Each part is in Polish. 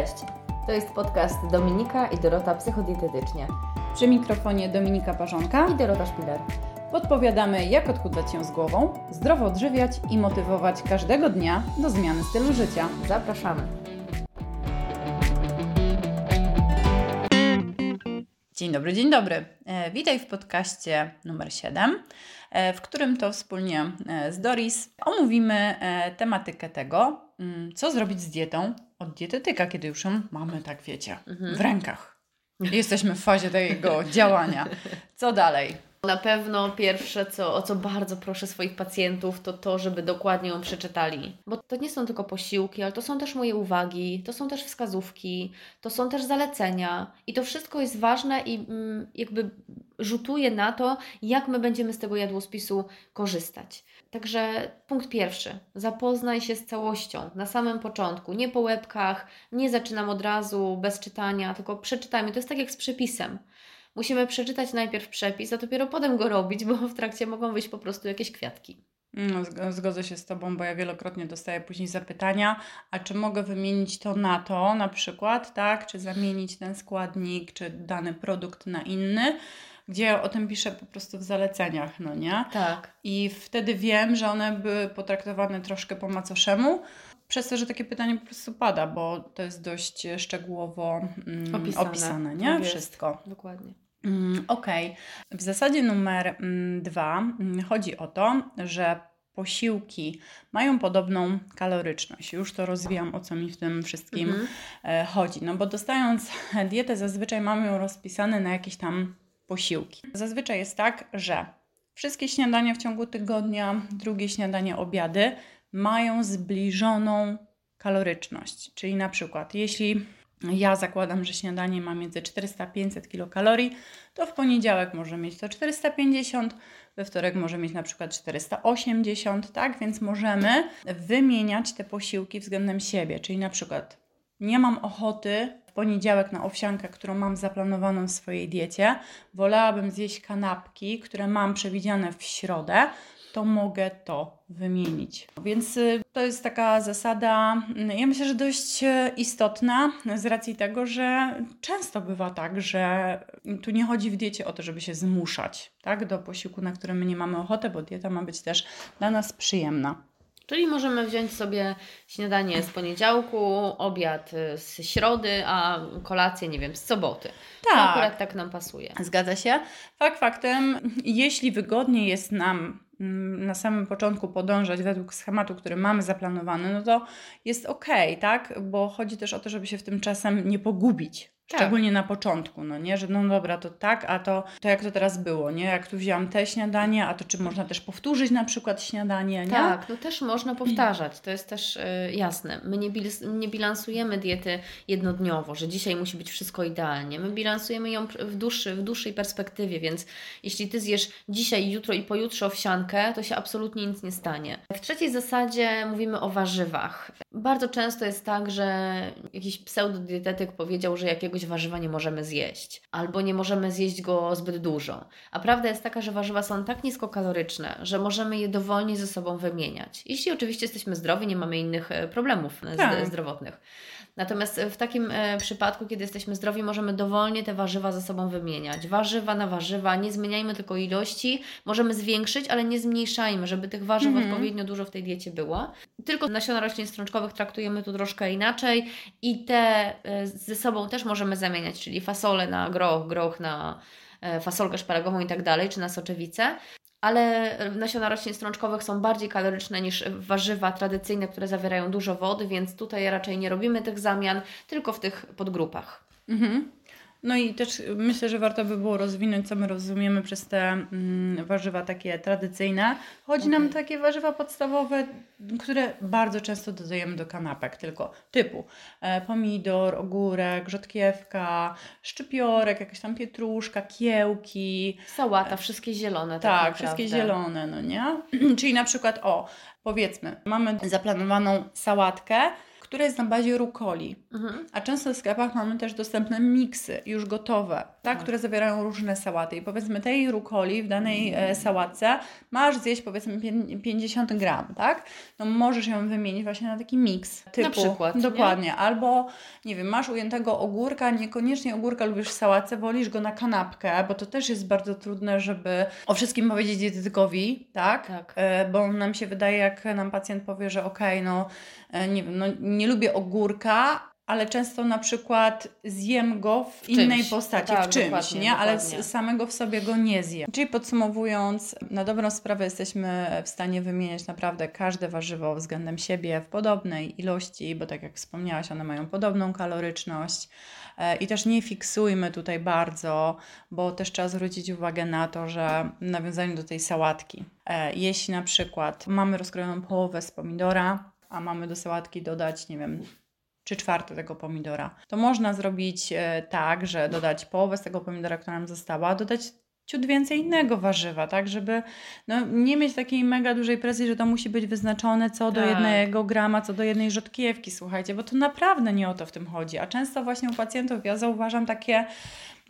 Cześć! To jest podcast Dominika i Dorota Psychodietetycznie Przy mikrofonie Dominika Parzonka i Dorota Szpiler. podpowiadamy, jak odchudzać się z głową, zdrowo odżywiać i motywować każdego dnia do zmiany stylu życia. Zapraszamy. Dzień dobry, dzień dobry. E, witaj w podcaście numer 7, e, w którym to wspólnie e, z Doris omówimy tematykę tego, mm, co zrobić z dietą od dietetyka, kiedy już ją mamy, tak wiecie, w rękach. Jesteśmy w fazie tego działania. Co dalej? Na pewno pierwsze, co, o co bardzo proszę swoich pacjentów, to to, żeby dokładnie ją przeczytali. Bo to nie są tylko posiłki, ale to są też moje uwagi, to są też wskazówki, to są też zalecenia. I to wszystko jest ważne i mm, jakby rzutuje na to, jak my będziemy z tego jadłospisu korzystać. Także punkt pierwszy. Zapoznaj się z całością na samym początku. Nie po łebkach, nie zaczynam od razu bez czytania, tylko przeczytajmy. To jest tak jak z przepisem. Musimy przeczytać najpierw przepis, a dopiero potem go robić, bo w trakcie mogą wyjść po prostu jakieś kwiatki. No, zg- zgodzę się z Tobą, bo ja wielokrotnie dostaję później zapytania, a czy mogę wymienić to na to na przykład, tak? Czy zamienić ten składnik, czy dany produkt na inny, gdzie ja o tym piszę po prostu w zaleceniach, no nie? Tak. I wtedy wiem, że one były potraktowane troszkę po macoszemu, przez to, że takie pytanie po prostu pada, bo to jest dość szczegółowo mm, Opisane. opisane, nie? Tak. Wszystko. Dokładnie. Mm, Okej. W zasadzie numer mm, dwa mm, chodzi o to, że posiłki mają podobną kaloryczność. Już to rozwijam, o co mi w tym wszystkim Mhm. e, chodzi. No bo dostając dietę, zazwyczaj mamy ją rozpisane na jakieś tam posiłki. Zazwyczaj jest tak, że wszystkie śniadania w ciągu tygodnia, drugie śniadanie, obiady mają zbliżoną kaloryczność. Czyli na przykład, jeśli ja zakładam, że śniadanie ma między 400 a 500 kilokalorii, to w poniedziałek może mieć to 450, we wtorek może mieć na przykład 480, tak? Więc możemy wymieniać te posiłki względem siebie. Czyli na przykład nie mam ochoty w poniedziałek na owsiankę, którą mam zaplanowaną w swojej diecie, wolałabym zjeść kanapki, które mam przewidziane w środę, to mogę to wymienić. Więc y, to jest taka zasada, y, ja myślę, że dość y, istotna z racji tego, że często bywa tak, że tu nie chodzi w diecie o to, żeby się zmuszać tak, do posiłku, na który my nie mamy ochoty, bo dieta ma być też dla nas przyjemna. Czyli możemy wziąć sobie śniadanie z poniedziałku, obiad y, z środy, a kolację, nie wiem, z soboty. To Tak. akurat tak nam pasuje. Zgadza się. Fakt faktem, jeśli wygodnie jest nam mm, na samym początku podążać według schematu, który mamy zaplanowany, no to jest ok, tak? Bo chodzi też o to, żeby się w tym czasem nie pogubić. Tak. Szczególnie na początku, no nie, że no dobra, to tak, a to, to jak to teraz było, nie? Jak tu wzięłam te śniadanie, a to czy można też powtórzyć na przykład śniadanie, nie? Tak, no też można powtarzać, to jest też y, jasne. My nie, bil- nie bilansujemy diety jednodniowo, że dzisiaj musi być wszystko idealnie. My bilansujemy ją w, dłuższy, w dłuższej perspektywie, więc jeśli Ty zjesz dzisiaj, jutro i pojutrze owsiankę, to się absolutnie nic nie stanie. W trzeciej zasadzie mówimy o warzywach. Bardzo często jest tak, że jakiś pseudodietetyk powiedział, że jakiegoś warzywa nie możemy zjeść, albo nie możemy zjeść go zbyt dużo. A prawda jest taka, że warzywa są tak niskokaloryczne, że możemy je dowolnie ze sobą wymieniać. Jeśli oczywiście jesteśmy zdrowi, nie mamy innych e, problemów e, Tak. zdrowotnych. Natomiast e, w takim e, przypadku, kiedy jesteśmy zdrowi, możemy dowolnie te warzywa ze sobą wymieniać. Warzywa na warzywa, nie zmieniajmy tylko ilości, możemy zwiększyć, ale nie zmniejszajmy, żeby tych warzyw Mhm. odpowiednio dużo w tej diecie było. Tylko nasiona roślin strączkowych traktujemy tu troszkę inaczej i te e, ze sobą też możemy zamieniać, czyli fasolę na groch, groch na fasolkę szparagową i tak dalej, czy na soczewicę. Ale nasiona roślin strączkowych są bardziej kaloryczne niż warzywa tradycyjne, które zawierają dużo wody, więc tutaj raczej nie robimy tych zamian, tylko w tych podgrupach. Mhm. No i też myślę, że warto by było rozwinąć, co my rozumiemy przez te mm, warzywa takie tradycyjne. Chodzi nam Okej. takie warzywa podstawowe, które bardzo często dodajemy do kanapek, tylko typu e, pomidor, ogórek, rzodkiewka, szczypiorek, jakaś tam pietruszka, kiełki, Sałata, wszystkie zielone. Tak, tak, wszystkie zielone, no nie? Czyli na przykład, o, powiedzmy, mamy zaplanowaną sałatkę, które jest na bazie rukoli. Mhm. A często w sklepach mamy też dostępne miksy już gotowe, tak, Tak. które zawierają różne sałaty. I powiedzmy tej rukoli w danej e, sałatce masz zjeść powiedzmy pię- 50 gram, tak? No możesz ją wymienić właśnie na taki miks typu. przykład, nie? Dokładnie. Albo nie wiem, masz ujętego ogórka, niekoniecznie ogórka lubisz w sałatce, wolisz go na kanapkę, bo to też jest bardzo trudne, żeby o wszystkim powiedzieć dietetykowi, tak? Tak. E, Bo nam się wydaje, jak nam pacjent powie, że okej, no e, nie wiem, no nie lubię ogórka, ale często na przykład zjem go w, czymś. innej postaci, Tak, w czymś, dokładnie, nie? Ale dokładnie. samego w sobie go nie zjem. Czyli podsumowując, na dobrą sprawę jesteśmy w stanie wymieniać naprawdę każde warzywo względem siebie w podobnej ilości, bo tak jak wspomniałaś, one mają podobną kaloryczność. E, I też nie fiksujmy tutaj bardzo, bo też trzeba zwrócić uwagę na to, że w nawiązaniu do tej sałatki, e, jeśli na przykład mamy rozkrojoną połowę z pomidora, a mamy do sałatki dodać, nie wiem, trzy czwarte tego pomidora, to można zrobić e, tak, że dodać połowę z tego pomidora, która nam została, dodać ciut więcej innego warzywa, tak, żeby no, nie mieć takiej mega dużej presji, że to musi być wyznaczone co do Tak. jednego grama, co do jednej rzodkiewki, słuchajcie, bo to naprawdę nie o to w tym chodzi, a często właśnie u pacjentów ja zauważam takie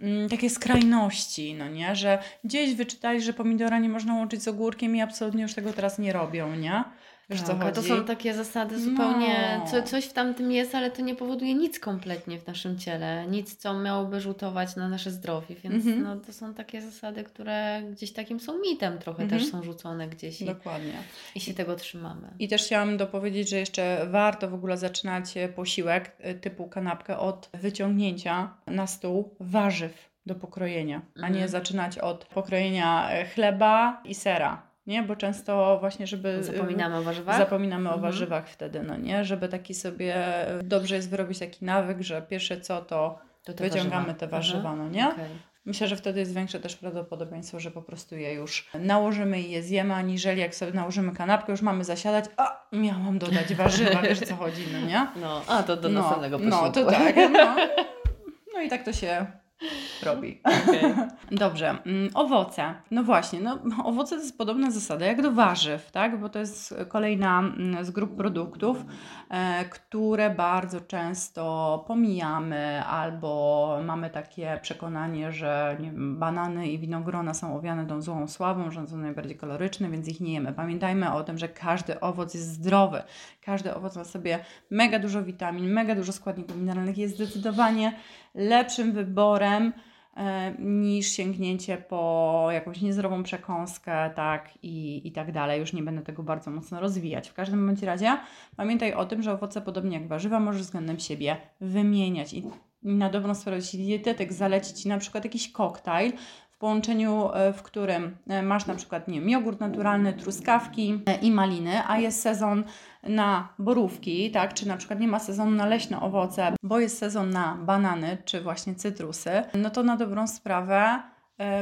mm, takie skrajności, no nie, że gdzieś wyczytali, że pomidora nie można łączyć z ogórkiem i absolutnie już tego teraz nie robią, nie? Wiesz Tak, to są takie zasady zupełnie, No. co, coś w tamtym jest, ale to nie powoduje nic kompletnie w naszym ciele, nic, co miałoby rzutować na nasze zdrowie, więc Mhm. no, to są takie zasady, które gdzieś takim są mitem trochę Mhm. też są rzucone gdzieś i, Dokładnie. i się tego trzymamy. I też chciałam dopowiedzieć, że jeszcze warto w ogóle zaczynać e, posiłek e, typu kanapkę od wyciągnięcia na stół warzyw do pokrojenia, a nie Mhm. zaczynać od pokrojenia e, chleba i sera. Nie, bo często właśnie, żeby. e, Zapominamy o warzywach? Zapominamy o Mhm. warzywach wtedy, no nie? Żeby taki sobie. e, Dobrze jest wyrobić taki nawyk, że pierwsze co to To te wyciągamy warzywa. te warzywa, Aha, no nie? okej. Myślę, że wtedy jest większe też prawdopodobieństwo, że po prostu je już nałożymy i je zjemy, aniżeli jak sobie nałożymy kanapkę, już mamy zasiadać, a miałam dodać warzywa, wiesz co chodzi, no nie? No, a to do no, następnego No, posiłku. to tak, no. No i tak to się robi. Okej. Dobrze, mm, owoce. No właśnie, no, owoce to jest podobna zasada jak do warzyw, tak? Bo to jest kolejna mm, z grup produktów, e, które bardzo często pomijamy albo mamy takie przekonanie, że wiem, banany i winogrona są owiane tą złą sławą, że są najbardziej kaloryczne, więc ich nie jemy. Pamiętajmy o tym, że każdy owoc jest zdrowy. Każdy owoc ma sobie mega dużo witamin, mega dużo składników mineralnych, jest zdecydowanie lepszym wyborem e, niż sięgnięcie po jakąś niezdrową przekąskę, tak i, i tak dalej. Już nie będę tego bardzo mocno rozwijać. W każdym bądź razie pamiętaj o tym, że owoce, podobnie jak warzywa, możesz względem siebie wymieniać. I na dobrą sprawę, jeśli dietetyk zaleci Ci na przykład jakiś koktajl, połączeniu, e, w którym e, masz na przykład nie wiem, jogurt naturalny, truskawki e, i maliny, a jest sezon na borówki, tak, czy na przykład nie ma sezonu na leśne owoce, bo jest sezon na banany, czy właśnie cytrusy, no to na dobrą sprawę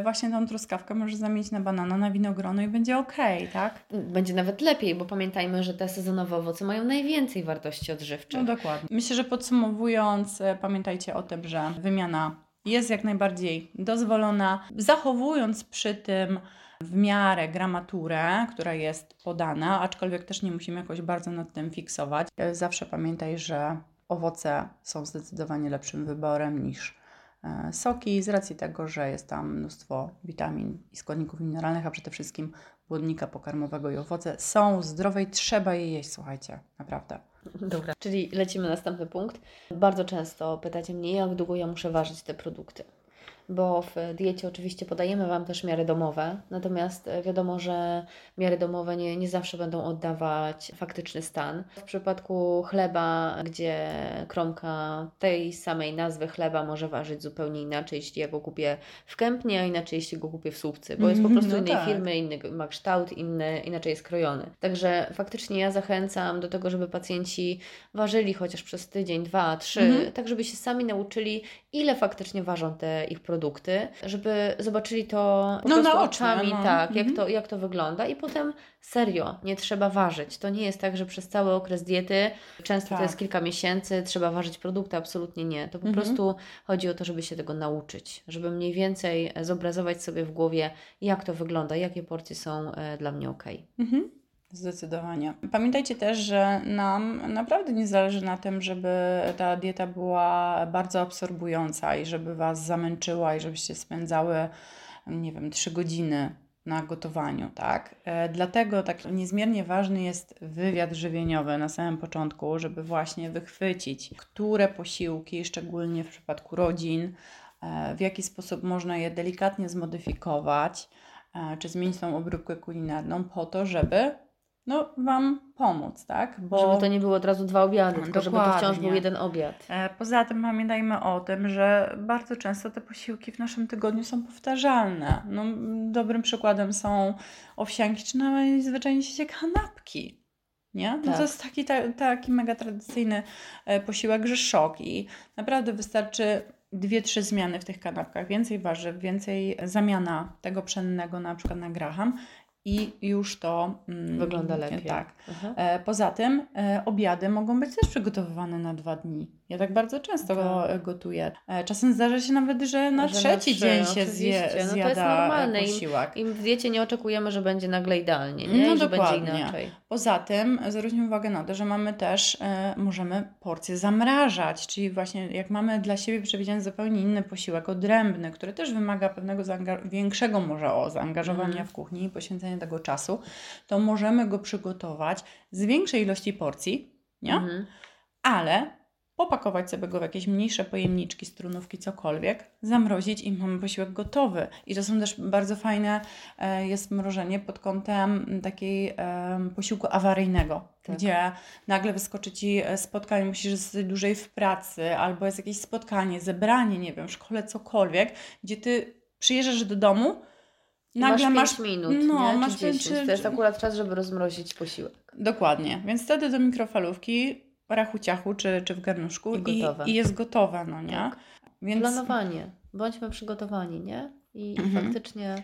właśnie tą truskawkę możesz zamienić na banana, na winogrono i będzie ok, tak? Będzie nawet lepiej, bo pamiętajmy, że te sezonowe owoce mają najwięcej wartości odżywczych. No dokładnie. Myślę, że podsumowując, pamiętajcie o tym, że wymiana jest jak najbardziej dozwolona, zachowując przy tym w miarę gramaturę, która jest podana, aczkolwiek też nie musimy jakoś bardzo nad tym fiksować. Zawsze pamiętaj, że owoce są zdecydowanie lepszym wyborem niż e, soki, z racji tego, że jest tam mnóstwo witamin i składników mineralnych, a przede wszystkim błonnika pokarmowego i owoce są zdrowe i trzeba je jeść, słuchajcie, naprawdę. Dobra. Czyli lecimy na następny punkt. Bardzo często pytacie mnie, jak długo ja muszę ważyć te produkty. Bo w diecie oczywiście podajemy Wam też miary domowe, natomiast e, wiadomo, że miary domowe nie, nie zawsze będą oddawać faktyczny stan. W przypadku chleba, gdzie kromka tej samej nazwy chleba może ważyć zupełnie inaczej, jeśli ja go kupię w Kępnie, a inaczej jeśli go kupię w Słupcy, bo jest po Mhm, prostu no innej tak. firmy, inny ma kształt, inny, inaczej jest krojony. Także faktycznie ja zachęcam do tego, żeby pacjenci ważyli chociaż przez tydzień, dwa, trzy, Mhm. tak żeby się sami nauczyli, ile faktycznie ważą te ich produkty, żeby zobaczyli to po No, naocznie, oczami, no. tak, jak, Mhm. to, jak to wygląda i potem serio, nie trzeba ważyć. To nie jest tak, że przez cały okres diety, często Tak. to jest kilka miesięcy, trzeba ważyć produkty, absolutnie nie. To po Mhm. prostu chodzi o to, żeby się tego nauczyć, żeby mniej więcej zobrazować sobie w głowie, jak to wygląda, jakie porcje są e, dla mnie ok. Mhm. Zdecydowanie. Pamiętajcie też, że nam naprawdę nie zależy na tym, żeby ta dieta była bardzo absorbująca i żeby Was zamęczyła i żebyście spędzały, nie wiem, trzy godziny na gotowaniu, tak? E, dlatego tak niezmiernie ważny jest wywiad żywieniowy na samym początku, żeby właśnie wychwycić, które posiłki, szczególnie w przypadku rodzin, e, w jaki sposób można je delikatnie zmodyfikować, e, czy zmienić tą obróbkę kulinarną po to, żeby no, Wam pomóc, tak? Bo... Żeby to nie było od razu dwa obiady, tylko żeby to wciąż był jeden obiad. E, poza tym pamiętajmy o tym, że bardzo często te posiłki w naszym tygodniu są powtarzalne. No, dobrym przykładem są owsianki, czy nawet zwyczajnie się kanapki. Nie? No tak. to jest taki, ta, taki mega tradycyjny e, posiłek, że szok i naprawdę wystarczy dwie, trzy zmiany w tych kanapkach, więcej warzyw, więcej zamiana tego pszennego na przykład na graham i już to mm, wygląda lepiej. Tak. E, poza tym e, obiady mogą być też przygotowywane na dwa dni. Ja tak bardzo często go tak. gotuję. E, czasem zdarza się nawet, że na że trzeci na trzy, dzień się zje, no zjada to jest normalne. posiłek. Im, Im w diecie nie oczekujemy, że będzie nagle idealnie, nie? No I że dokładnie. będzie inaczej. Poza tym zwróćmy uwagę na to, że mamy też, e, możemy porcje zamrażać, czyli właśnie jak mamy dla siebie przewidziany zupełnie inny posiłek, odrębny, który też wymaga pewnego większego może o zaangażowania mm. w kuchni i poświęcenia tego czasu, to możemy go przygotować z większej ilości porcji, nie? Mm. Ale popakować sobie go w jakieś mniejsze pojemniczki, strunówki, cokolwiek, zamrozić i mamy posiłek gotowy. I to są też bardzo fajne, e, jest mrożenie pod kątem takiej posiłku awaryjnego, tak. gdzie nagle wyskoczy Ci e, spotkanie, musisz zostać dłużej w pracy, albo jest jakieś spotkanie, zebranie, nie wiem, w szkole, cokolwiek, gdzie Ty przyjeżdżasz do domu, nagle masz, masz minut, no, nie? masz 10. Czy... To jest akurat czas, żeby rozmrozić posiłek. Dokładnie. Więc wtedy do mikrofalówki rachuciachu czy, czy w garnuszku i, i, i jest gotowe, no nie? Tak. Więc... Planowanie. Bądźmy przygotowani, nie? I mhm. faktycznie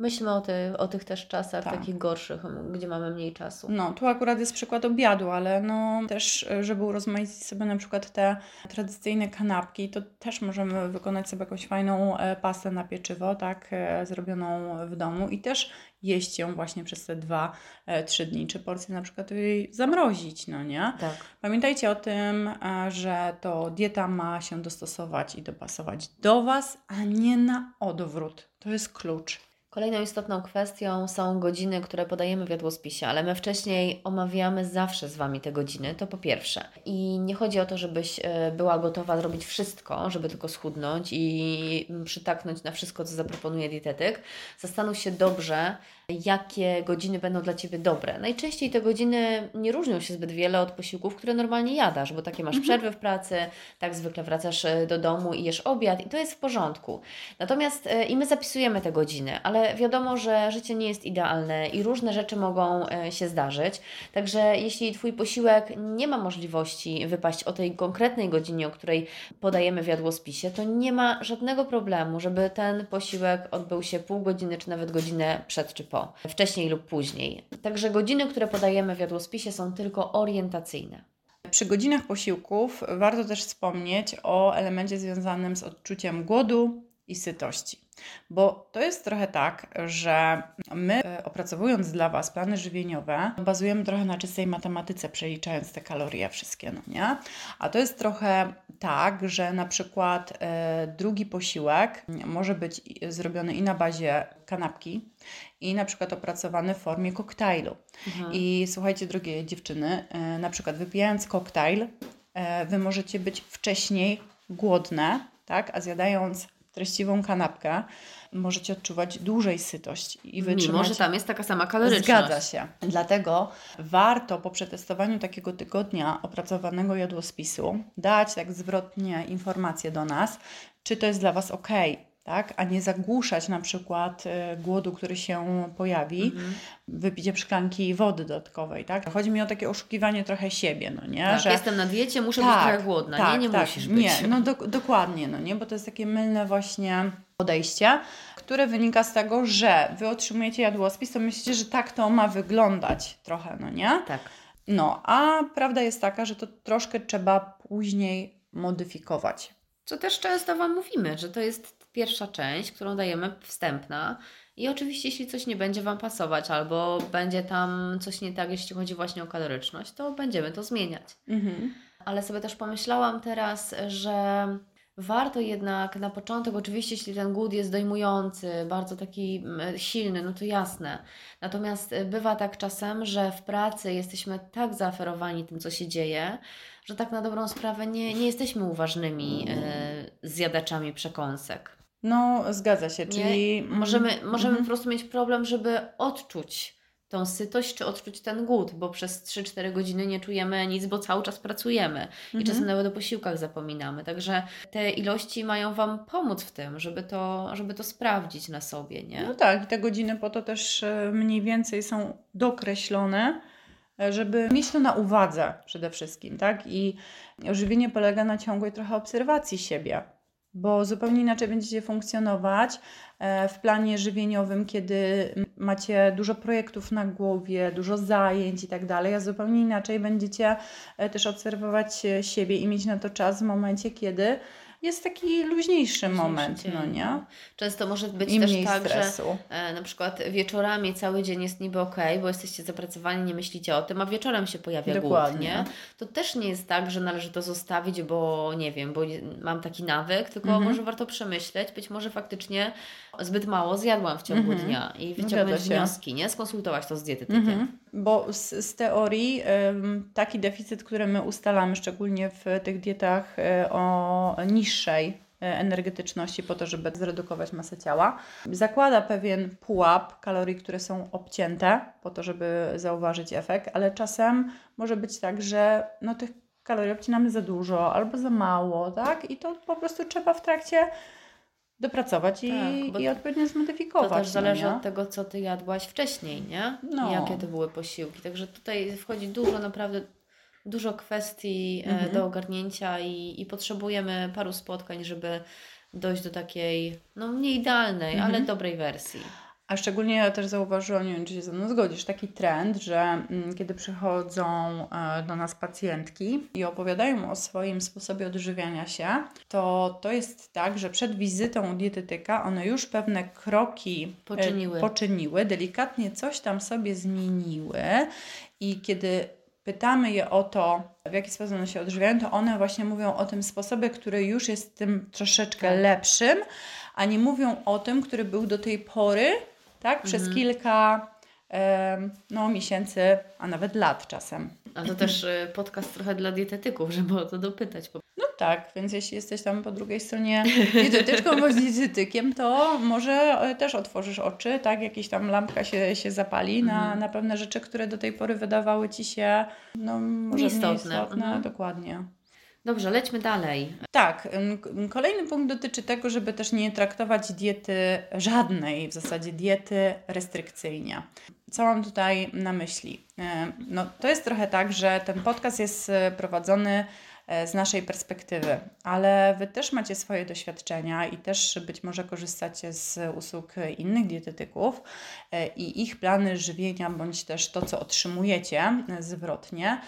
myślmy o, ty, o tych też czasach tak. takich gorszych, gdzie mamy mniej czasu. No, tu akurat jest przykład obiadu, ale no też, żeby urozmaicić sobie na przykład te tradycyjne kanapki, to też możemy wykonać sobie jakąś fajną e, pastę na pieczywo, tak, e, zrobioną w domu i też jeść ją właśnie przez te dwa, e, trzy dni, czy porcję na przykład jej zamrozić, no nie? Tak. Pamiętajcie o tym, że to dieta ma się dostosować i dopasować do Was, a nie na odwrót. To jest klucz. Kolejną istotną kwestią są godziny, które podajemy w jadłospisie, ale my wcześniej omawiamy zawsze z Wami te godziny, to po pierwsze. I nie chodzi o to, żebyś e, była gotowa zrobić wszystko, żeby tylko schudnąć i przytaknąć na wszystko, co zaproponuje dietetyk. Zastanów się dobrze, jakie godziny będą dla Ciebie dobre. Najczęściej te godziny nie różnią się zbyt wiele od posiłków, które normalnie jadasz, bo takie masz mhm. przerwy w pracy, tak zwykle wracasz e, do domu i jesz obiad i to jest w porządku. Natomiast e, i my zapisujemy te godziny, ale wiadomo, że życie nie jest idealne i różne rzeczy mogą e, się zdarzyć. Także jeśli Twój posiłek nie ma możliwości wypaść o tej konkretnej godzinie, o której podajemy w jadłospisie, to nie ma żadnego problemu, żeby ten posiłek odbył się pół godziny czy nawet godzinę przed czy po wcześniej lub później. Także godziny, które podajemy w jadłospisie są tylko orientacyjne. Przy godzinach posiłków warto też wspomnieć o elemencie związanym z odczuciem głodu i sytości. Bo to jest trochę tak, że my e, opracowując dla Was plany żywieniowe, bazujemy trochę na czystej matematyce, przeliczając te kalorie wszystkie, no nie? A to jest trochę tak, że na przykład e, drugi posiłek może być zrobiony i na bazie kanapki, i na przykład opracowany w formie koktajlu. Mhm. I słuchajcie, drogie dziewczyny, e, na przykład wypijając koktajl, Wy możecie być wcześniej głodne, tak? A zjadając treściwą kanapkę, możecie odczuwać dłużej sytość i wytrzymać. Mimo, że tam jest taka sama kaloryczność. Zgadza się. Dlatego warto po przetestowaniu takiego tygodnia opracowanego jadłospisu dać tak zwrotnie informacje do nas, czy to jest dla Was ok, tak? a nie zagłuszać na przykład y, głodu, który się pojawi, mhm. wypicie szklanki wody dodatkowej. Tak? Chodzi mi o takie oszukiwanie trochę siebie, no nie? Tak, że jestem na diecie, muszę tak, być trochę głodna, tak, nie? Nie tak, musisz być. Nie, no do, dokładnie, no nie? Bo to jest takie mylne właśnie podejście, które wynika z tego, że Wy otrzymujecie jadłospis, to myślicie, że tak to ma wyglądać trochę, no nie? Tak. No, a prawda jest taka, że to troszkę trzeba później modyfikować. Co też często Wam mówimy, że to jest pierwsza część, którą dajemy wstępna, I oczywiście, jeśli coś nie będzie Wam pasować, albo będzie tam coś nie tak, jeśli chodzi właśnie o kaloryczność, to będziemy to zmieniać. Mhm. Ale sobie też pomyślałam teraz, że warto jednak na początek, oczywiście, jeśli ten głód jest dojmujący, bardzo taki mm, silny, no to jasne. Natomiast y, bywa tak czasem, że w pracy jesteśmy tak zaoferowani tym, co się dzieje, że tak na dobrą sprawę nie, nie jesteśmy uważnymi y, zjadaczami przekąsek. No, zgadza się, czyli... Nie? Możemy, możemy Mhm. po prostu mieć problem, żeby odczuć tą sytość, czy odczuć ten głód, bo przez 3-4 godziny nie czujemy nic, bo cały czas pracujemy i Mhm. czasem nawet o posiłkach zapominamy. Także te ilości mają Wam pomóc w tym, żeby to, żeby to sprawdzić na sobie, nie? No tak, i te godziny po to też e, mniej więcej są dokreślone, e, żeby mieć to na uwadze przede wszystkim, tak? I żywienie polega na ciągłej trochę obserwacji siebie, bo zupełnie inaczej będziecie funkcjonować e, w planie żywieniowym, kiedy macie dużo projektów na głowie, dużo zajęć i tak dalej, a zupełnie inaczej będziecie e, też obserwować e, siebie i mieć na to czas w momencie, kiedy jest taki luźniejszy moment, no nie? Często może być I też tak, że stresu. e, na przykład wieczorami cały dzień jest niby ok, bo jesteście zapracowani, nie myślicie o tym, a wieczorem się pojawia głód, Dokładnie. nie? To też nie jest tak, że należy to zostawić, bo nie wiem, bo mam taki nawyk, tylko Mhm. może warto przemyśleć, być może faktycznie zbyt mało zjadłam w ciągu Mhm. dnia i wyciągnąć wnioski, nie? Skonsultować to z dietetykiem. Mhm. Bo z, z teorii taki deficyt, który my ustalamy, szczególnie w tych dietach y, o niższej y, energetyczności, po to, żeby zredukować masę ciała, zakłada pewien pułap kalorii, które są obcięte, po to, żeby zauważyć efekt, ale czasem może być tak, że no, tych kalorii obcinamy za dużo albo za mało, tak? I to po prostu trzeba w trakcie dopracować i, Tak, i odpowiednio To zmodyfikować. też zależy no, od tego, co Ty jadłaś wcześniej, nie? No. I jakie to były posiłki. Także tutaj wchodzi dużo, naprawdę dużo kwestii e, Mhm. do ogarnięcia i, i potrzebujemy paru spotkań, żeby dojść do takiej, no nie idealnej, Mhm. ale dobrej wersji. A szczególnie ja też zauważyłam, nie wiem czy się ze mną zgodzisz, taki trend, że mm, kiedy przychodzą e, do nas pacjentki i opowiadają o swoim sposobie odżywiania się, to to jest tak, że przed wizytą u dietetyka one już pewne kroki e, Poczyniły. poczyniły delikatnie coś tam sobie zmieniły i kiedy pytamy je o to, w jaki sposób one się odżywiają, to one właśnie mówią o tym sposobie, który już jest tym troszeczkę Tak. lepszym, a nie mówią o tym, który był do tej pory, tak, przez Mhm. kilka no, miesięcy, a nawet lat czasem. A to też e, podcast trochę dla dietetyków, żeby o to dopytać. No tak, więc jeśli jesteś tam po drugiej stronie dietetyczką bądź dietetykiem, to może e, też otworzysz oczy, tak, jakieś tam lampka się, się zapali na, Mhm. na pewne rzeczy, które do tej pory wydawały Ci się no, może Nieistotne. istotne. Mhm. Dokładnie. Dobrze, lećmy dalej. Tak, kolejny punkt dotyczy tego, żeby też nie traktować diety, żadnej w zasadzie diety restrykcyjnie. Co mam tutaj na myśli? Ym, No, to jest trochę tak, że ten podcast jest e, prowadzony e, z naszej perspektywy, ale Wy też macie swoje doświadczenia i też być może korzystacie z usług innych dietetyków e, i ich plany żywienia, bądź też to, co otrzymujecie e, zwrotnie,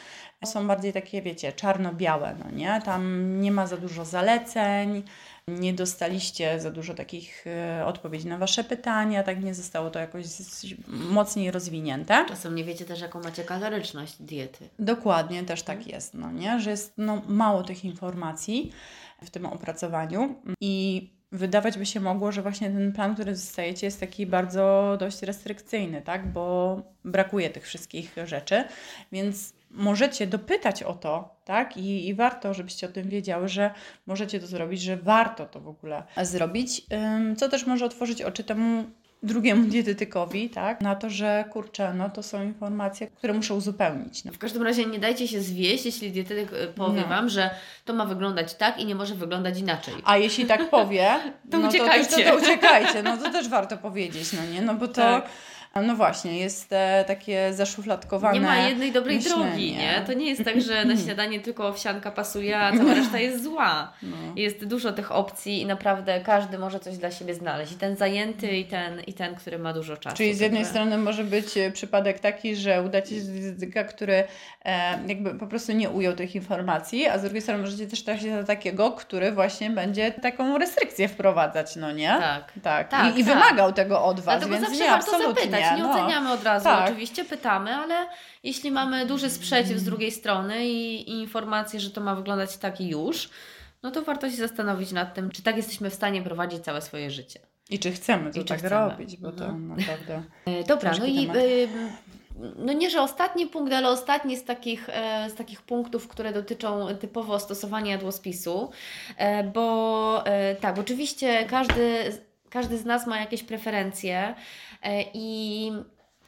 są bardziej takie, wiecie, czarno-białe, no nie? Tam nie ma za dużo zaleceń, nie dostaliście za dużo takich e, odpowiedzi na Wasze pytania, tak nie zostało to jakoś mocniej rozwinięte. Czasem nie wiecie też, jaką macie kaloryczność diety. Dokładnie, też tak jest, no nie? Że jest no, mało tych informacji w tym opracowaniu i wydawać by się mogło, że właśnie ten plan, który zostajecie jest taki bardzo dość restrykcyjny, tak? Bo brakuje tych wszystkich rzeczy, więc możecie dopytać o to, tak? I, I warto, żebyście o tym wiedziały, że możecie to zrobić, że warto to w ogóle zrobić, co też może otworzyć oczy temu drugiemu dietetykowi, tak? Na to, że kurczę, no to są informacje, które muszę uzupełnić. No. W każdym razie nie dajcie się zwieść, jeśli dietetyk e, powie No. Wam, że to ma wyglądać tak i nie może wyglądać inaczej. A jeśli tak powie, To no uciekajcie. To, to, to uciekajcie, no to też warto powiedzieć, no nie? No bo to Tak. No właśnie, jest e, takie zaszufladkowane. Nie ma jednej dobrej myślenie. drogi, nie? To nie jest tak, że na śniadanie tylko owsianka pasuje, a cała reszta jest zła. No. Jest dużo tych opcji i naprawdę każdy może coś dla siebie znaleźć. I ten zajęty, i ten, i ten który ma dużo czasu. Czyli z jednej strony może być e, przypadek taki, że uda Ci się dietetyka, który e, jakby po prostu nie ujął tych informacji, a z drugiej strony możecie też trafić na takiego, który właśnie będzie taką restrykcję wprowadzać, no nie? Tak. Tak, Tak, I, i tak. wymagał tego od Was, Dlatego więc zawsze nie, warto absolutnie. zapytać. Nie no. oceniamy od razu, Tak. oczywiście pytamy, ale jeśli mamy duży sprzeciw z drugiej strony i, i informację, że to ma wyglądać tak i już, no to warto się zastanowić nad tym, czy tak jesteśmy w stanie prowadzić całe swoje życie. I czy chcemy to I czy tak chcemy. robić, bo to Mhm. naprawdę... E, Dobra, no i y, no nie, że ostatni punkt, ale ostatni z takich, e, z takich punktów, które dotyczą typowo stosowania jadłospisu, e, bo e, tak, oczywiście każdy, każdy z nas ma jakieś preferencje e, i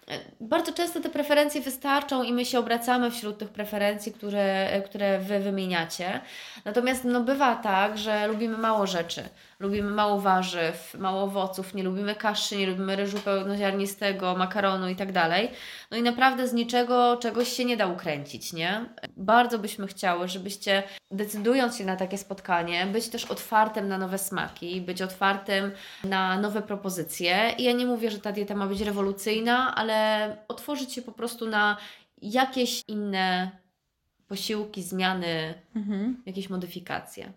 e, bardzo często te preferencje wystarczą i my się obracamy wśród tych preferencji, które, e, które Wy wymieniacie. Natomiast no, bywa tak, że lubimy mało rzeczy. Lubimy mało warzyw, mało owoców, nie lubimy kaszy, nie lubimy ryżu pełnoziarnistego, makaronu i tak dalej. No i naprawdę z niczego czegoś się nie da ukręcić, nie? Bardzo byśmy chciały, żebyście decydując się na takie spotkanie, być też otwartym na nowe smaki, być otwartym na nowe propozycje. I ja nie mówię, że ta dieta ma być rewolucyjna, ale otworzyć się po prostu na jakieś inne posiłki, zmiany, Mhm. jakieś modyfikacje.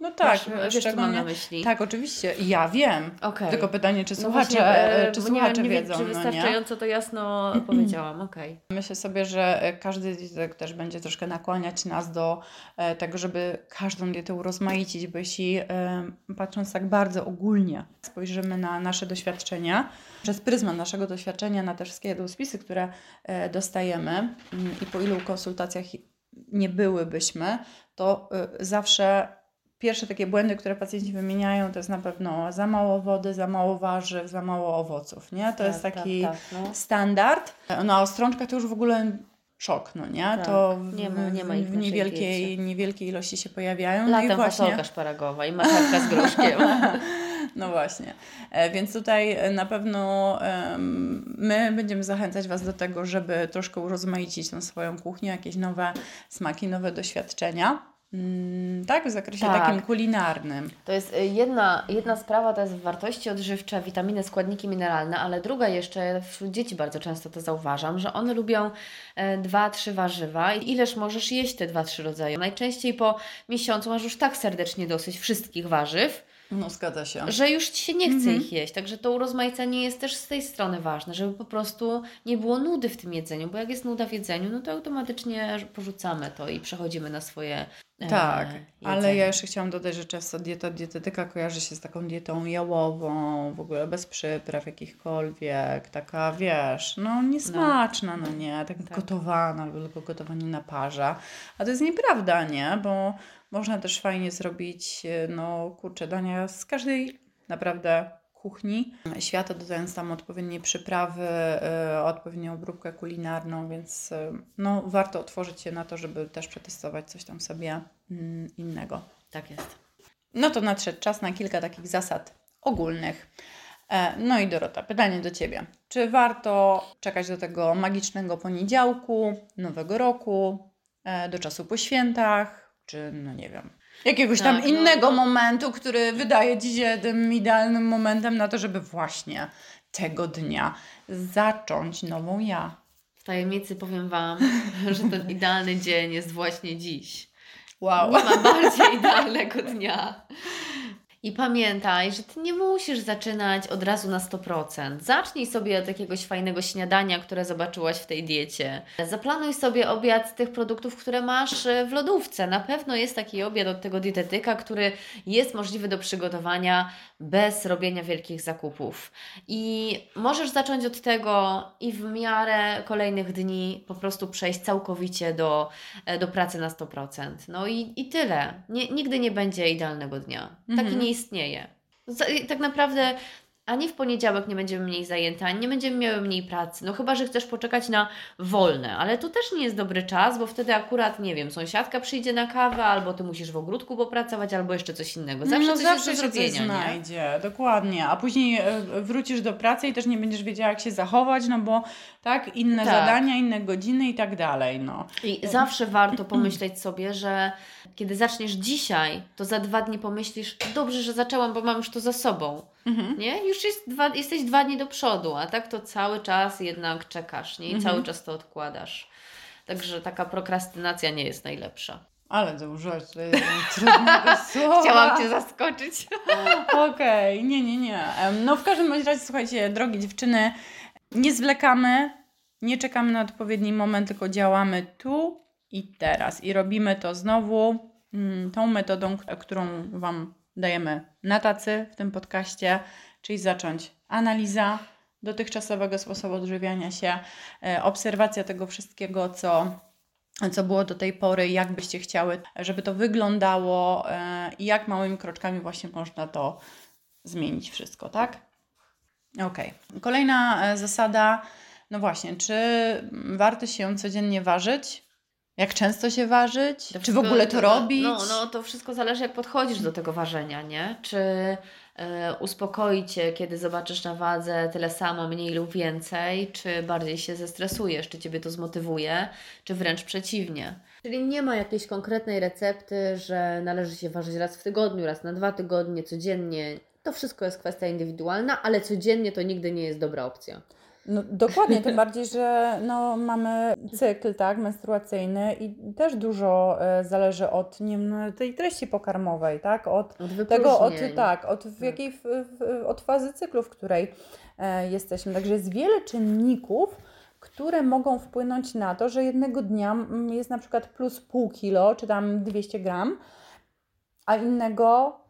No tak, Masz, wiesz, co mam na myśli? Tak, oczywiście. Ja wiem. Okej. Tylko pytanie, czy No słuchacze, właśnie, e, czy bo słuchacze nie, nie wiedzą, czy no nie? wystarczająco to jasno powiedziałam, okej. Myślę sobie, że e, każdy dietetyk też będzie troszkę nakłaniać nas do e, tego, żeby każdą dietę urozmaicić, bo jeśli e, patrząc tak bardzo ogólnie spojrzymy na nasze doświadczenia, przez pryzmat naszego doświadczenia na te wszystkie jadłospisy, które e, dostajemy mm, i po ilu konsultacjach nie byłybyśmy, to e, zawsze pierwsze takie błędy, które pacjenci wymieniają, to jest na pewno za mało wody, za mało warzyw, za mało owoców, nie? To jest taki Tak, no. standard. No a ostrączka to już w ogóle szok, no nie? Tak, To w, nie ma- nie ma w, niewielkiej, niewielkiej ilości się pojawiają. no i Latem właśnie, fasolka szparagowa i marchewka z groszkiem. no właśnie. E, Więc tutaj e, na pewno my będziemy zachęcać Was do tego, żeby troszkę urozmaicić tą swoją kuchnię, jakieś nowe smaki, nowe doświadczenia. Mm, Tak, w zakresie Tak. takim kulinarnym. To jest y, jedna, jedna sprawa, to jest wartości odżywcze, witaminy, składniki mineralne, ale druga jeszcze, wśród dzieci bardzo często to zauważam, że one lubią e, dwa, trzy warzywa i ileż możesz jeść te dwa, trzy rodzaje. Najczęściej po miesiącu masz już tak serdecznie dosyć wszystkich warzyw, No zgadza się. że już Ci się nie chce Mhm. ich jeść. Także to urozmaicenie jest też z tej strony ważne, żeby po prostu nie było nudy w tym jedzeniu, bo jak jest nuda w jedzeniu, no to automatycznie porzucamy to i przechodzimy na swoje e, Tak, ale ja jeszcze chciałam dodać, że często dieta dietetyka kojarzy się z taką dietą jałową, w ogóle bez przypraw jakichkolwiek, taka wiesz, no niesmaczna, no, nie, tak, Tak. gotowana, albo tylko gotowanie na parze. A to jest nieprawda, nie, bo można też fajnie zrobić, e, no kurczę, dania z każdej naprawdę kuchni świata, dodając tam odpowiednie przyprawy, e, odpowiednią obróbkę kulinarną, więc e, no, warto otworzyć się na to, żeby też przetestować coś tam sobie mm, innego. Tak jest. No to nadszedł czas na kilka takich zasad ogólnych. E, No i Dorota, pytanie do Ciebie. Czy warto czekać do tego magicznego poniedziałku, nowego roku, do czasu po świętach, czy no nie wiem, jakiegoś tam Tak, no, innego no. momentu, który wydaje Ci się tym idealnym momentem na to, żeby właśnie tego dnia zacząć nową ja? W tajemnicy powiem Wam, że ten idealny dzień jest właśnie dziś. Wow. Nie ma bardziej idealnego dnia. I pamiętaj, że ty nie musisz zaczynać od razu na 100%. Zacznij sobie od jakiegoś fajnego śniadania, które zobaczyłaś w tej diecie. Zaplanuj sobie obiad z tych produktów, które masz e, w lodówce. Na pewno jest taki obiad od tego dietetyka, który jest możliwy do przygotowania bez robienia wielkich zakupów. I możesz zacząć od tego i w miarę kolejnych dni po prostu przejść całkowicie do, e, do pracy na 100%. No i, i tyle. Nie, nigdy nie będzie idealnego dnia. Taki Mhm. nie istnieje. Tak naprawdę a nie w poniedziałek nie będziemy mniej zajęte, ani nie będziemy miały mniej pracy. No chyba, że chcesz poczekać na wolne, ale to też nie jest dobry czas, bo wtedy akurat, nie wiem, sąsiadka przyjdzie na kawę, albo ty musisz w ogródku popracować, albo jeszcze coś innego. Zawsze no, coś zawsze jest do się zrobienia, nie? znajdzie, dokładnie. A później e, wrócisz do pracy i też nie będziesz wiedziała, jak się zachować, no bo tak, inne Tak. zadania, inne godziny i tak dalej, no. I zawsze warto pomyśleć sobie, że kiedy zaczniesz dzisiaj, to za dwa dni pomyślisz, dobrze, że zaczęłam, bo mam już to za sobą. Mhm. Nie? Już jest dwa, jesteś dwa dni do przodu, a tak to cały czas jednak czekasz, nie? I Mhm. cały czas to odkładasz. Także taka prokrastynacja nie jest najlepsza. Ale założyłaś tutaj trudnego słowa. Chciałam Cię zaskoczyć. Okej, nie, nie, nie. Em, No w każdym razie, słuchajcie, drogie dziewczyny, nie zwlekamy, nie czekamy na odpowiedni moment, tylko działamy tu i teraz. I robimy to znowu mm, tą metodą, którą Wam dajemy na tacy w tym podcaście, czyli zacząć analiza dotychczasowego sposobu odżywiania się, e, obserwacja tego wszystkiego, co co było do tej pory, jak byście chciały, żeby to wyglądało e, i jak małymi kroczkami właśnie można to zmienić wszystko, tak? Okej. Kolejna e, zasada, no właśnie, czy warto się codziennie ważyć? Jak często się ważyć? To czy w ogóle to robić? No, no, to wszystko zależy, jak podchodzisz do tego ważenia, nie? Czy e, uspokoi Cię, kiedy zobaczysz na wadze tyle samo, mniej lub więcej, czy bardziej się zestresujesz, czy Ciebie to zmotywuje, czy wręcz przeciwnie. Czyli nie ma jakiejś konkretnej recepty, że należy się ważyć raz w tygodniu, raz na dwa tygodnie, codziennie. To wszystko jest kwestia indywidualna, ale codziennie to nigdy nie jest dobra opcja. No, dokładnie, tym bardziej, że no, mamy cykl tak, menstruacyjny i też dużo e, zależy od nie wiem, no, tej treści pokarmowej, tak? Od Od tego, od, tak, od, w jakiej, w, w, od fazy cyklu, w której e, jesteśmy. Także jest wiele czynników, które mogą wpłynąć na to, że jednego dnia mm, jest na przykład plus pół kilo, czy tam 200 gram, a innego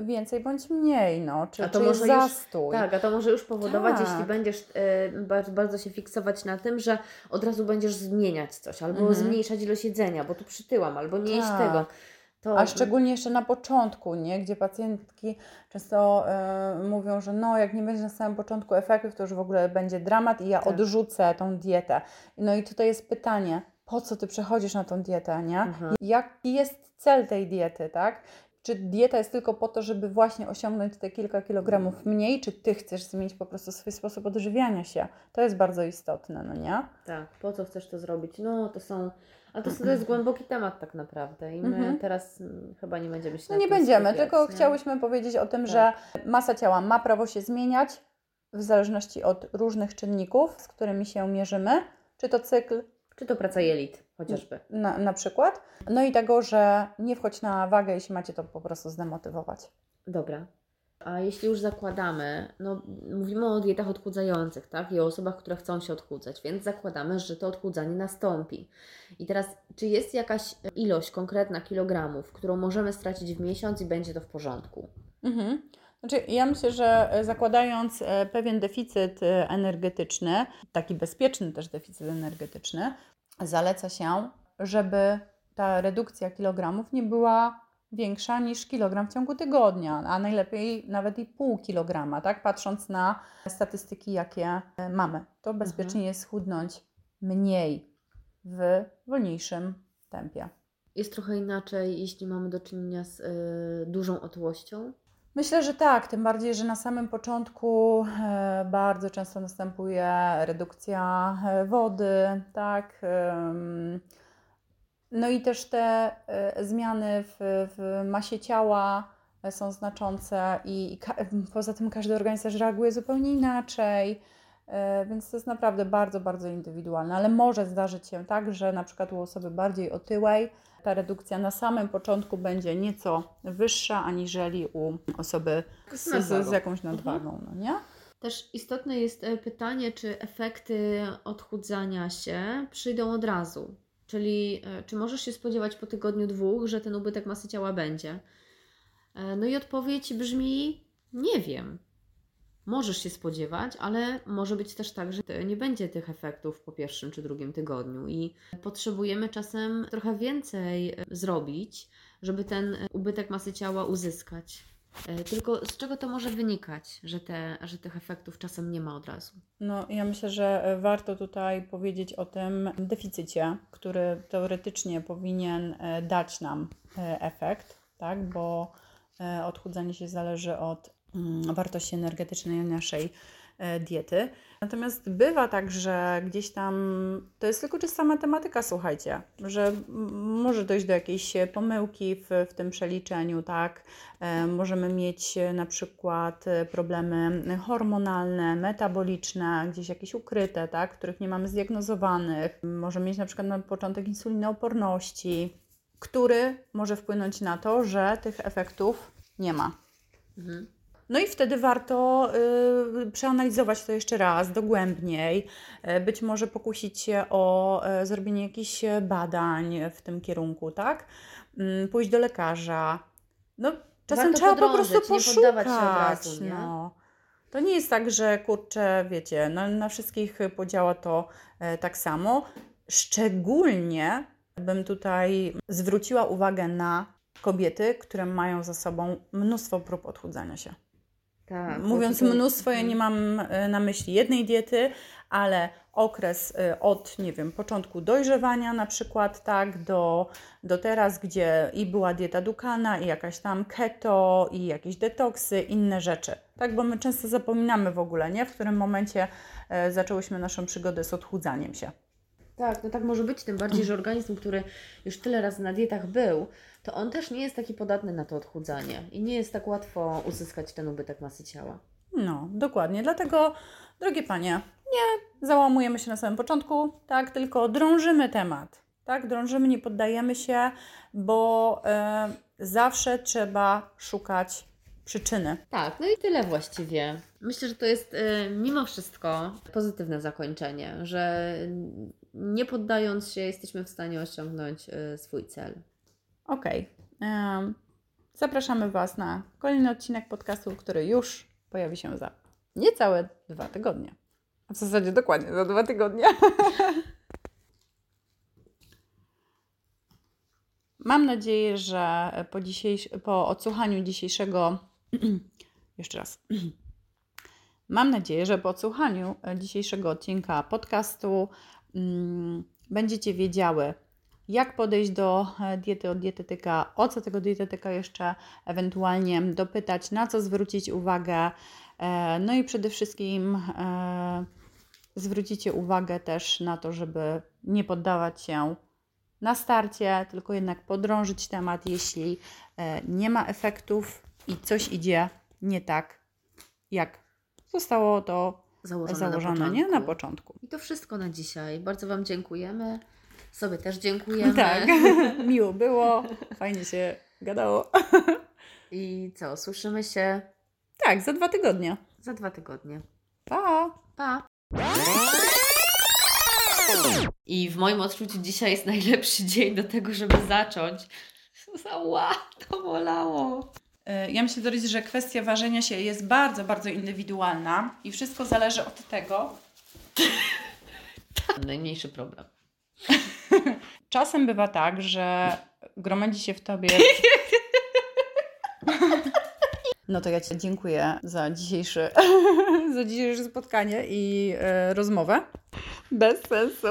więcej bądź mniej, no, czy, A to czy może już- zastój. Tak, a to może już powodować, Tak. jeśli będziesz e, bardzo, się fiksować na tym, że od razu będziesz zmieniać coś, albo Mhm. zmniejszać ilość jedzenia, bo tu przytyłam, albo nie jeść Tak. tego. To, A szczególnie jeszcze na początku, nie? gdzie pacjentki często e, mówią, że no jak nie będzie na samym początku efektów, to już w ogóle będzie dramat i ja Tak. odrzucę tą dietę. No i tutaj jest pytanie, po co ty przechodzisz na tą dietę, nie? Mhm. Jaki jest cel tej diety, tak? Czy dieta jest tylko po to, żeby właśnie osiągnąć te kilka kilogramów mniej, czy ty chcesz zmienić po prostu swój sposób odżywiania się? To jest bardzo istotne, no nie? Tak, po co chcesz to zrobić? No, to są... A to, to jest głęboki temat tak naprawdę i my Mhm. teraz mm, chyba nie będziemy się No nie będziemy, skupiać, tylko nie? chciałyśmy powiedzieć o tym, Tak. że masa ciała ma prawo się zmieniać w zależności od różnych czynników, z którymi się mierzymy, czy to cykl Czy to praca jelit chociażby. na, na przykład, no i tego, że nie wchodź na wagę, jeśli macie to po prostu zdemotywować. Dobra. A jeśli już zakładamy, no mówimy o dietach odchudzających, tak? I o osobach, które chcą się odchudzać, więc zakładamy, że to odchudzanie nastąpi. I teraz, czy jest jakaś ilość konkretna kilogramów, którą możemy stracić w miesiąc i będzie to w porządku? Mhm. Znaczy, ja myślę, że e, zakładając e, pewien deficyt e, energetyczny, taki bezpieczny też deficyt energetyczny, zaleca się, żeby ta redukcja kilogramów nie była większa niż kilogram w ciągu tygodnia, a najlepiej nawet i pół kilograma, tak? Patrząc na statystyki, jakie e, mamy. To bezpiecznie jest schudnąć mniej w wolniejszym tempie. Jest trochę inaczej, jeśli mamy do czynienia z y, dużą otyłością. Myślę, że tak, tym bardziej, że na samym początku e, bardzo często następuje redukcja e, wody, tak. No i też te e, zmiany w, w masie ciała są znaczące i, i poza tym każdy organizm reaguje zupełnie inaczej. Więc to jest naprawdę bardzo, bardzo indywidualne, ale może zdarzyć się tak, że na przykład u osoby bardziej otyłej ta redukcja na samym początku będzie nieco wyższa aniżeli u osoby z, z, z jakąś nadwagą, no nie? Też istotne jest e, pytanie, czy efekty odchudzania się przyjdą od razu. Czyli e, czy możesz się spodziewać po tygodniu dwóch, że ten ubytek masy ciała będzie? E, No i odpowiedź brzmi: nie wiem. Możesz się spodziewać, ale może być też tak, że nie będzie tych efektów po pierwszym czy drugim tygodniu i potrzebujemy czasem trochę więcej e, zrobić, żeby ten e, ubytek masy ciała uzyskać. E, Tylko z czego to może wynikać, że, te, że tych efektów czasem nie ma od razu? No, ja myślę, że warto tutaj powiedzieć o tym deficycie, który teoretycznie powinien dać nam efekt, tak? Bo odchudzanie się zależy od wartości energetycznej naszej e, diety. Natomiast bywa tak, że gdzieś tam to jest tylko czysta matematyka, słuchajcie, że może dojść do jakiejś pomyłki w, w tym przeliczeniu, tak? E, Możemy mieć e, na przykład problemy hormonalne, metaboliczne, gdzieś jakieś ukryte, tak? których nie mamy zdiagnozowanych. Możemy mieć na przykład na początek insulinooporności, który może wpłynąć na to, że tych efektów nie ma. Mhm. No i wtedy warto y, przeanalizować to jeszcze raz dogłębniej. Y, być może pokusić się o y, zrobienie jakichś badań w tym kierunku, tak? Mm, pójść do lekarza. No, czasem Warto trzeba po prostu poszukać. poddawać się od razu, no. To nie jest tak, że kurczę, wiecie, na, na wszystkich podziała to e, tak samo. Szczególnie bym tutaj zwróciła uwagę na kobiety, które mają za sobą mnóstwo prób odchudzania się. Tak, Mówiąc tutaj- mnóstwo, ja nie mam e, na myśli jednej diety, ale okres e, od, nie wiem, początku dojrzewania na przykład, tak, do, do teraz, gdzie i była dieta Dukana, i jakaś tam keto, i jakieś detoksy, inne rzeczy. Tak, bo my często zapominamy w ogóle, nie? W którym momencie e, zaczęłyśmy naszą przygodę z odchudzaniem się. Tak, no tak może być, tym bardziej, że organizm, który już tyle razy na dietach był, to on też nie jest taki podatny na to odchudzanie i nie jest tak łatwo uzyskać ten ubytek masy ciała. No, dokładnie. Dlatego, drogie panie, nie załamujemy się na samym początku, tak, tylko drążymy temat. Tak, drążymy, nie poddajemy się, bo e, zawsze trzeba szukać przyczyny. Tak, no i tyle właściwie. Myślę, że to jest y, mimo wszystko pozytywne zakończenie, że nie poddając się jesteśmy w stanie osiągnąć y, swój cel. Okej. Em, zapraszamy Was na kolejny odcinek podcastu, który już pojawi się za niecałe dwa tygodnie. A w zasadzie dokładnie za dwa tygodnie. Mam nadzieję, że po, po odsłuchaniu dzisiejszego. Jeszcze raz. Mam nadzieję, że po odsłuchaniu e, dzisiejszego odcinka podcastu będziecie wiedziały, jak podejść do e, diety od dietetyka, o co tego dietetyka jeszcze ewentualnie dopytać, na co zwrócić uwagę. E, No i przede wszystkim e, zwrócicie uwagę też na to, żeby nie poddawać się na starcie, tylko jednak podrążyć temat, jeśli nie ma efektów i coś idzie nie tak, jak zostało to Założone, założone na, nie? początku. na początku. I to wszystko na dzisiaj. Bardzo Wam dziękujemy. Sobie też dziękujemy. Tak, miło było, fajnie się gadało. I co, słyszymy się Tak, za dwa tygodnie. za dwa tygodnie. Pa! Pa! I w moim odczuciu dzisiaj jest najlepszy dzień do tego, żeby zacząć. Ła, to bolało. E, Ja myślę, Doris, że kwestia ważenia się jest bardzo, bardzo indywidualna i wszystko zależy od tego. Najmniejszy problem. Czasem bywa tak, że gromadzi się w tobie. No to ja Ci dziękuję za dzisiejsze, za dzisiejsze spotkanie i e, rozmowę. Bez sensu.